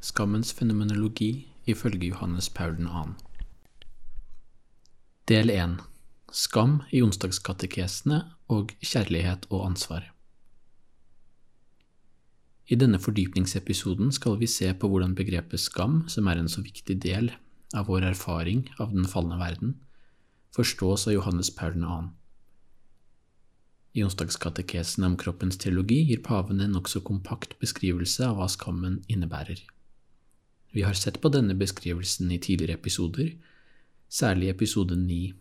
Skammens fenomenologi ifølge Johannes Paul 2. Del 1 Skam i onsdagskatekesene og kjærlighet og ansvar. I denne fordypningsepisoden skal vi se på hvordan begrepet skam, som er en så viktig del av vår erfaring av den falne verden, forstås av Johannes Paul 2. I onsdagskatekesene om kroppens teologi gir paven en nokså kompakt beskrivelse av hva skammen innebærer. Vi har sett på denne beskrivelsen i tidligere episoder, særlig episode 9.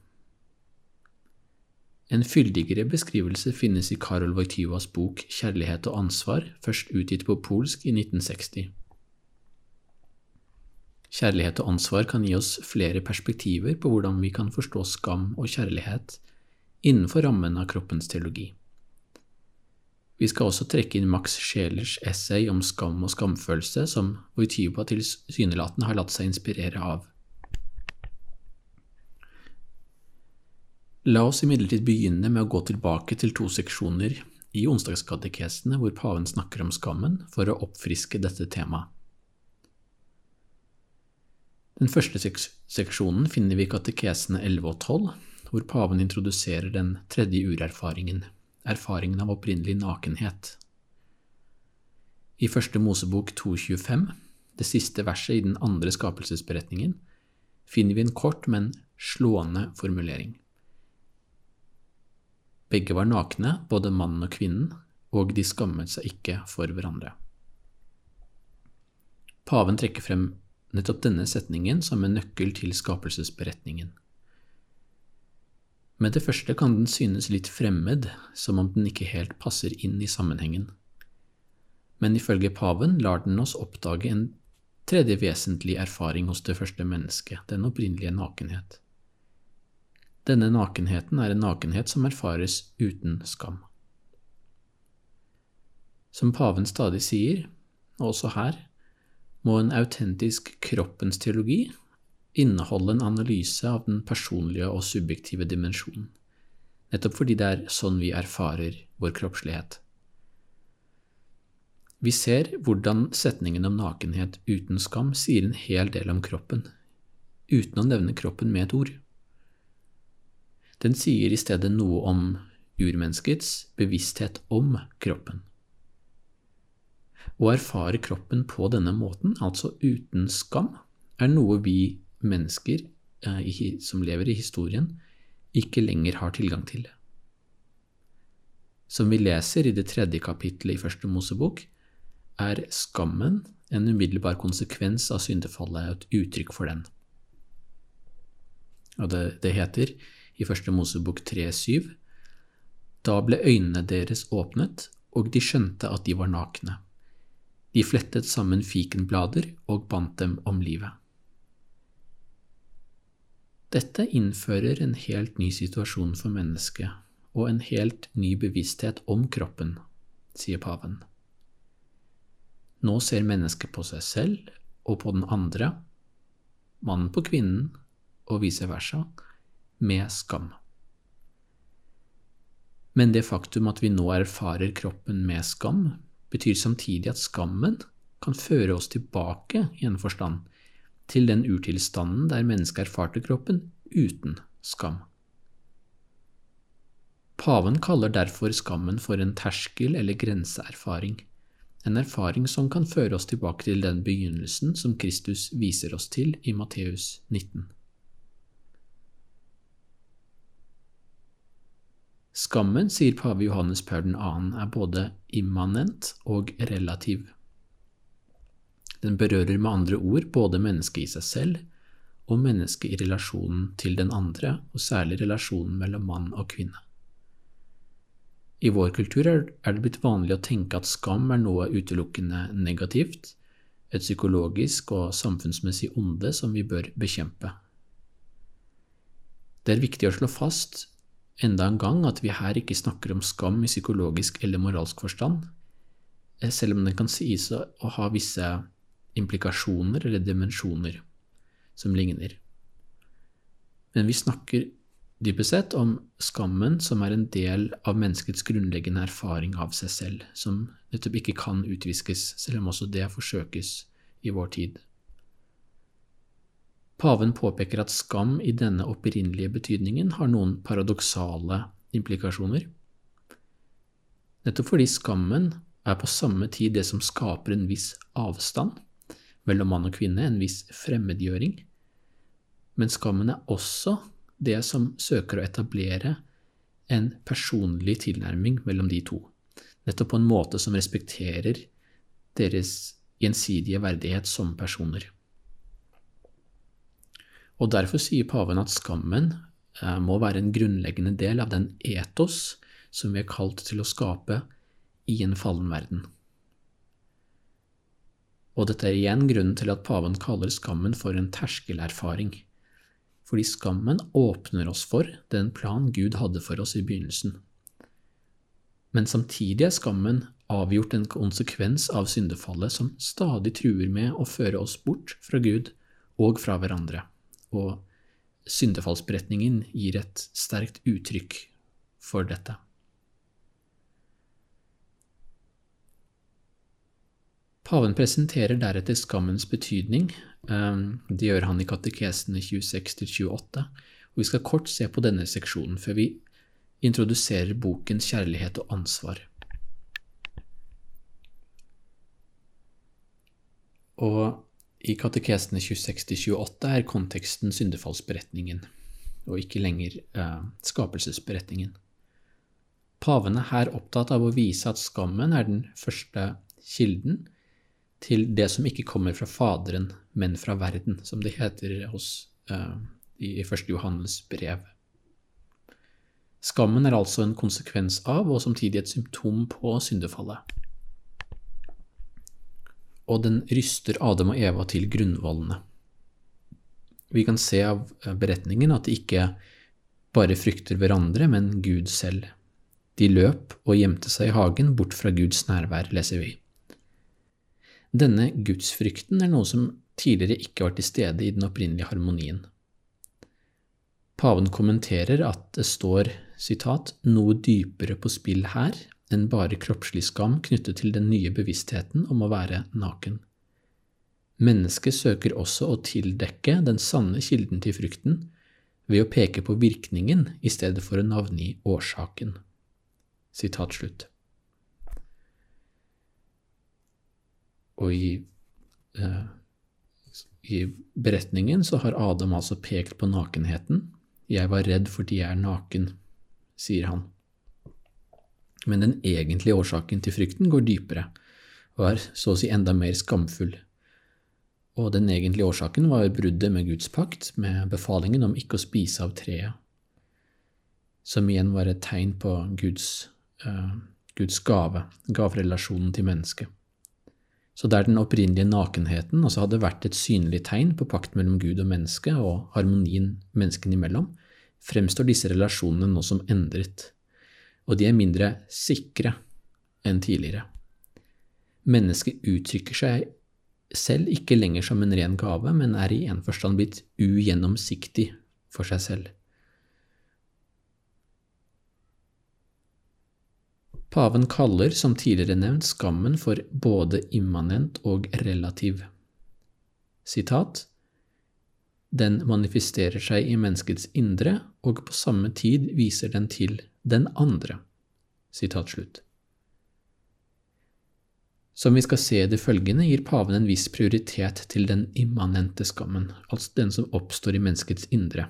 En fyldigere beskrivelse finnes i Karol Wojtyvas bok Kjærlighet og ansvar, først utgitt på polsk i 1960. Kjærlighet og ansvar kan gi oss flere perspektiver på hvordan vi kan forstå skam og kjærlighet innenfor rammen av kroppens teologi. Vi skal også trekke inn Max Schelers essay om skam og skamfølelse, som Wojtyła tilsynelatende har latt seg inspirere av. La oss imidlertid begynne med å gå tilbake til to seksjoner i onsdagskatekesene hvor paven snakker om skammen, for å oppfriske dette temaet. Den første seksjonen finner vi i katekesene 11 og 12, hvor paven introduserer den tredje urerfaringen, erfaringen av opprinnelig nakenhet. I første Mosebok 2.25, det siste verset i den andre skapelsesberetningen, finner vi en kort, men slående formulering. Begge var nakne, både mannen og kvinnen, og de skammet seg ikke for hverandre. Paven trekker frem nettopp denne setningen som en nøkkel til skapelsesberetningen. Med det første kan den synes litt fremmed, som om den ikke helt passer inn i sammenhengen. Men ifølge paven lar den oss oppdage en tredje vesentlig erfaring hos det første mennesket, den opprinnelige nakenhet. Denne nakenheten er en nakenhet som erfares uten skam. Som paven stadig sier, og også her, må en autentisk kroppens teologi inneholde en analyse av den personlige og subjektive dimensjonen, nettopp fordi det er sånn vi erfarer vår kroppslighet. Vi ser hvordan setningen om nakenhet uten skam sier en hel del om kroppen, uten å nevne kroppen med et ord. Den sier i stedet noe om urmenneskets bevissthet om kroppen. Å erfare kroppen på denne måten, altså uten skam, er noe vi mennesker eh, som lever i historien, ikke lenger har tilgang til. Som vi leser i det tredje kapittelet i Første Mosebok, er skammen en umiddelbar konsekvens av syndefallet og et uttrykk for den. Og det, det heter i Første Mosebok 3,7. Da ble øynene deres åpnet, og de skjønte at de var nakne. De flettet sammen fikenblader og bandt dem om livet. Dette innfører en helt ny situasjon for mennesket og en helt ny bevissthet om kroppen, sier paven. Nå ser mennesket på seg selv og på den andre, mannen på kvinnen og vice versa, med skam. Men det faktum at vi nå erfarer kroppen med skam, betyr samtidig at skammen kan føre oss tilbake, i en forstand, til den urtilstanden der mennesket erfarte kroppen uten skam. Paven kaller derfor skammen for en terskel- eller grenseerfaring, en erfaring som kan føre oss tilbake til den begynnelsen som Kristus viser oss til i Matteus 19. Skammen, sier pave Johannes Paul 2., er både immanent og relativ. Den berører med andre ord både mennesket i seg selv og mennesket i relasjonen til den andre, og særlig relasjonen mellom mann og kvinne. I vår kultur er det blitt vanlig å tenke at skam er noe utelukkende negativt, et psykologisk og samfunnsmessig onde som vi bør bekjempe. Det er viktig å slå fast enda en gang at vi her ikke snakker om skam i psykologisk eller moralsk forstand, selv om den kan sies å ha visse implikasjoner eller dimensjoner som ligner. Men vi snakker dypest sett om skammen som er en del av menneskets grunnleggende erfaring av seg selv, som nettopp ikke kan utviskes, selv om også det forsøkes i vår tid. Paven påpeker at skam i denne opprinnelige betydningen har noen paradoksale implikasjoner. Nettopp fordi skammen er på samme tid det som skaper en viss avstand mellom mann og kvinne, en viss fremmedgjøring, men skammen er også det som søker å etablere en personlig tilnærming mellom de to, nettopp på en måte som respekterer deres gjensidige verdighet som personer. Og Derfor sier paven at skammen eh, må være en grunnleggende del av den etos som vi er kalt til å skape i en fallen verden. Og dette er igjen grunnen til at paven kaller skammen for en terskelerfaring, fordi skammen åpner oss for den plan Gud hadde for oss i begynnelsen. Men samtidig er skammen avgjort en konsekvens av syndefallet som stadig truer med å føre oss bort fra Gud og fra hverandre, og syndefallsberetningen gir et sterkt uttrykk for dette. Paven presenterer deretter skammens betydning. Ehm, det gjør han i katekesene 26-28, og vi skal kort se på denne seksjonen før vi introduserer bokens kjærlighet og ansvar. Og i katekesene 26-28 er konteksten syndefallsberetningen, og ikke lenger eh, skapelsesberetningen. Paven er her opptatt av å vise at skammen er den første kilden til det som ikke kommer fra Faderen, men fra verden, som det heter hos, uh, i 1. Johannes brev. Skammen er altså en konsekvens av, og samtidig et symptom på, syndefallet og den ryster Adam og Eva til grunnvollene. Vi kan se av beretningen at de ikke bare frykter hverandre, men Gud selv. De løp og gjemte seg i hagen bort fra Guds nærvær, leser vi. Denne gudsfrykten er noe som tidligere ikke var til stede i den opprinnelige harmonien. Paven kommenterer at det står citat, noe dypere på spill her enn bare kroppslig skam knyttet til den nye bevisstheten om å være naken. Mennesket søker også å tildekke den sanne kilden til frykten ved å peke på virkningen i stedet for å navngi årsaken. Sitat slutt. Og i, eh, i beretningen så har Adam altså pekt på nakenheten. Jeg var redd fordi jeg er naken, sier han. Men den egentlige årsaken til frykten går dypere og er så å si enda mer skamfull. Og den egentlige årsaken var bruddet med Guds pakt, med befalingen om ikke å spise av treet, som igjen var et tegn på Guds, uh, Guds gave, gaverelasjonen til mennesket. Så der den opprinnelige nakenheten altså hadde vært et synlig tegn på pakt mellom Gud og menneske og harmonien menneskene imellom, fremstår disse relasjonene nå som endret og de er mindre sikre enn tidligere. Mennesket uttrykker seg selv ikke lenger som en ren gave, men er i en forstand blitt ugjennomsiktig for seg selv. Paven kaller, som tidligere nevnt, skammen for både immanent og relativ. Sitat Den manifesterer seg i menneskets indre, og på samme tid viser den til den andre. Sitat slutt. Som vi skal se i det følgende, gir paven en viss prioritet til den immanente skammen, altså den som oppstår i menneskets indre.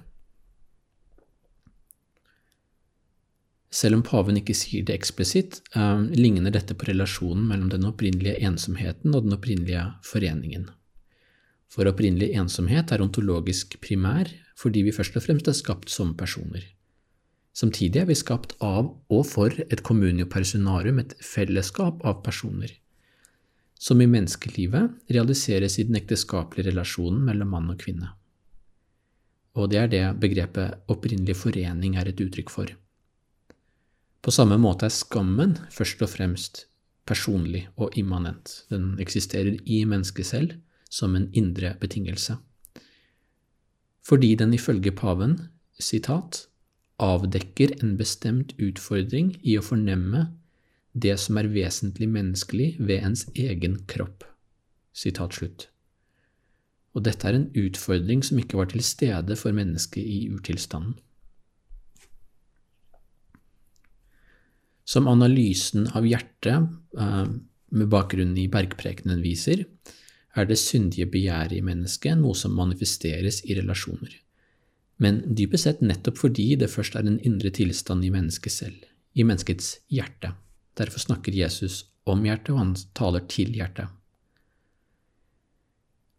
Selv om paven ikke sier det eksplisitt, eh, ligner dette på relasjonen mellom den opprinnelige ensomheten og den opprinnelige foreningen. For opprinnelig ensomhet er ontologisk primær fordi vi først og fremst er skapt som personer. Samtidig er vi skapt av og for et communio personarum, et fellesskap av personer. som i menneskelivet realiseres i den ekteskapelige relasjonen mellom mann og kvinne. Og det er det begrepet opprinnelig forening er et uttrykk for. På samme måte er skammen først og fremst personlig og immanent. Den eksisterer i mennesket selv som en indre betingelse. Fordi den ifølge paven, sitat, avdekker en bestemt utfordring i å fornemme det som er vesentlig menneskelig ved ens egen kropp. Sitat slutt. Og dette er en utfordring som ikke var til stede for mennesket i urtilstanden. Som analysen av hjertet, eh, med bakgrunn i bergprekenen, viser, er det syndige begjæret i mennesket noe som manifesteres i relasjoner men dypest sett nettopp fordi det først er en indre tilstand i mennesket selv, i menneskets hjerte. Derfor snakker Jesus om hjertet, og han taler til hjertet.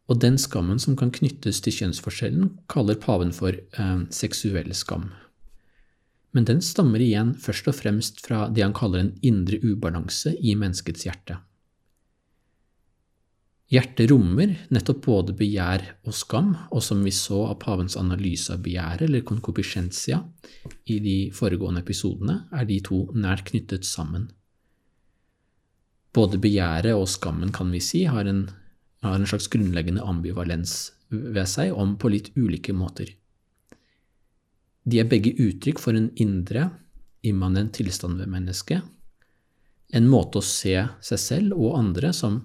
Og den skammen som kan knyttes til kjønnsforskjellen, kaller paven for eh, seksuell skam. Men den stammer igjen først og fremst fra det han kaller en indre ubalanse i menneskets hjerte. Hjertet rommer nettopp både begjær og skam, og som vi så av pavens analyse av begjæret, eller concupiscentia, i de foregående episodene, er de to nært knyttet sammen. Både begjæret og skammen, kan vi si, har en, har en slags grunnleggende ambivalens ved seg, om på litt ulike måter. De er begge uttrykk for en indre, immanent tilstand ved mennesket, en måte å se seg selv og andre som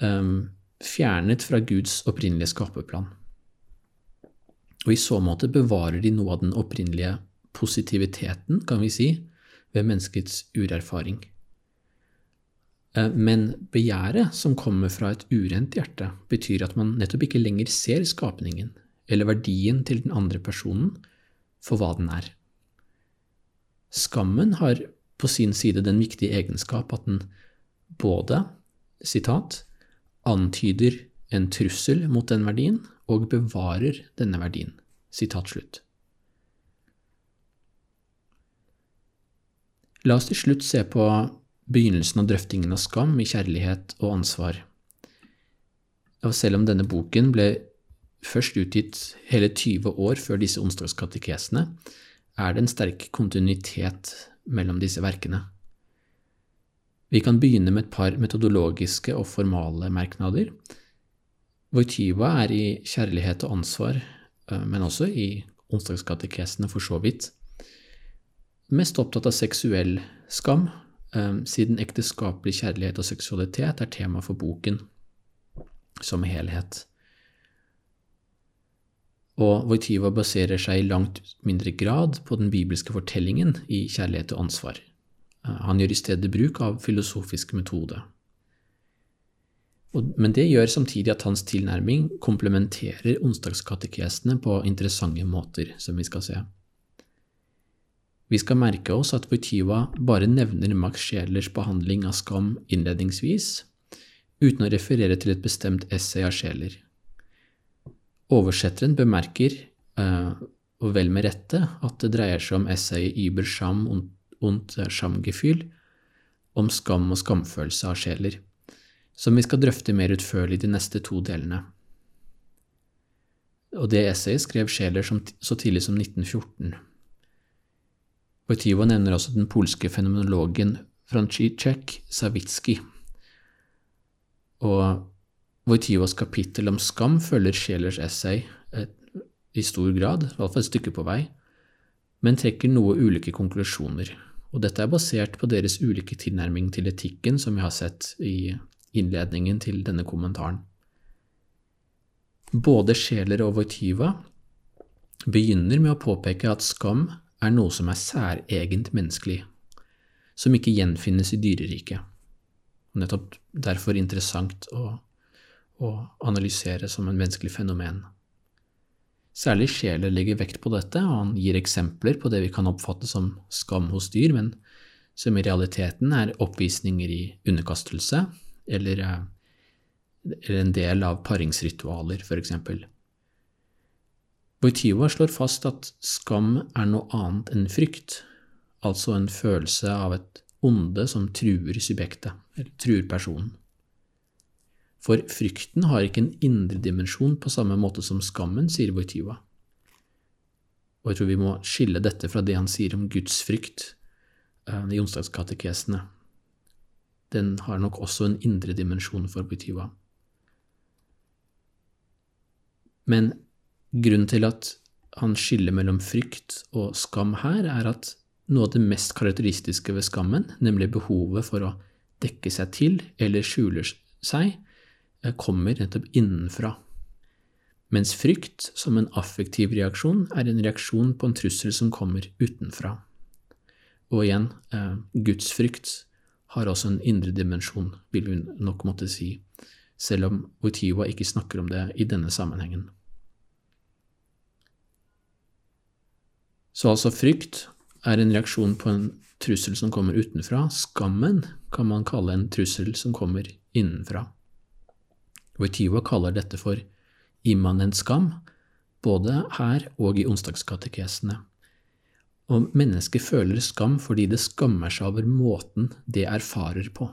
um, fjernet fra Guds opprinnelige skaperplan. Og i så måte bevarer de noe av den opprinnelige positiviteten, kan vi si, ved menneskets urerfaring. Eh, men begjæret som kommer fra et urent hjerte, betyr at man nettopp ikke lenger ser skapningen eller verdien til den andre personen for hva den er. Skammen har på sin side den viktige egenskap at den både sitat, antyder en trussel mot den verdien og bevarer denne verdien. Sitat slutt. La oss til slutt se på begynnelsen av drøftingen av skam i kjærlighet og ansvar. Og selv om denne boken ble først utgitt hele 20 år før disse onsdagskatekesene, er det en sterk kontinuitet mellom disse verkene. Vi kan begynne med et par metodologiske og formale merknader. Voityva er i kjærlighet og ansvar, eh, men også i onsdagskatekesene for så vidt, mest opptatt av seksuell skam, eh, siden ekteskapelig kjærlighet og seksualitet er tema for boken som helhet. Og Voityva baserer seg i langt mindre grad på den bibelske fortellingen i kjærlighet og ansvar. Han gjør i stedet bruk av filosofisk metode. Men det gjør samtidig at hans tilnærming komplementerer onsdagskatekesene på interessante måter, som vi skal se. Vi skal merke oss at Voityva bare nevner Max Schelers behandling av skam innledningsvis, uten å referere til et bestemt essay av Scheler. Oversetteren bemerker, eh, og vel med rette, at det dreier seg om essayet Über Scham und Schamgefühl om skam og skamfølelse av sjeler, som vi skal drøfte mer utførlig de neste to delene. Og det essayet skrev Scheler så tidlig som 1914. Wojtyła nevner også den polske fenomenologen Franciszek Sawicki. Og Wojtyłas kapittel om skam følger Schelers essay et, i stor grad, i hvert fall et stykke på vei, men trekker noe ulike konklusjoner og dette er basert på deres ulike tilnærming til etikken, som vi har sett i innledningen til denne kommentaren. Både Scheler og Wojtyva begynner med å påpeke at skam er noe som er særegent menneskelig, som ikke gjenfinnes i dyreriket. Nettopp derfor interessant å, å analysere som en menneskelig fenomen. Særlig sjeler legger vekt på dette, og han gir eksempler på det vi kan oppfatte som skam hos dyr, men som i realiteten er oppvisninger i underkastelse eller, eh, eller en del av paringsritualer, f.eks. Wojtyła slår fast at skam er noe annet enn frykt, altså en følelse av et onde som truer subjektet, eller truer personen. For frykten har ikke en indre dimensjon på samme måte som skammen, sier Voityva. Og jeg tror vi må skille dette fra det han sier om Guds frykt uh, i onsdagskatekesene. Den har nok også en indre dimensjon for Voityva. Men grunnen til at han skiller mellom frykt og skam her, er at noe av det mest karakteristiske ved skammen, nemlig behovet for å dekke seg til eller skjule seg, eh, kommer nettopp innenfra. Mens frykt, som en affektiv reaksjon, er en reaksjon på en trussel som kommer utenfra. Og igjen, gudsfrykt Guds frykt har også en indre dimensjon, vil vi nok måtte si, selv om Wojtyła ikke snakker om det i denne sammenhengen. Så altså frykt er en reaksjon på en trussel som kommer utenfra. Skammen kan man kalle en trussel som kommer innenfra. Wojtyła kaller dette for immanent skam, både her og i onsdagskatekesene. Og mennesket føler skam fordi det skammer seg over måten det erfarer på.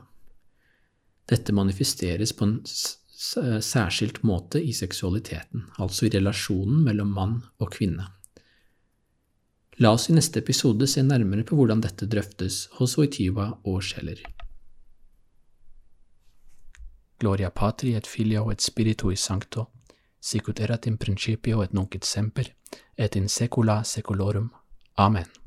Dette manifesteres på en særskilt måte i seksualiteten, altså i relasjonen mellom mann og kvinne. La oss i neste episode se nærmere på hvordan dette drøftes hos Wojtyła og Scheller. Gloria patri et filio et spiritui sancto, sicut erat in principio et nunc et semper, et in saecula saeculorum. Amen.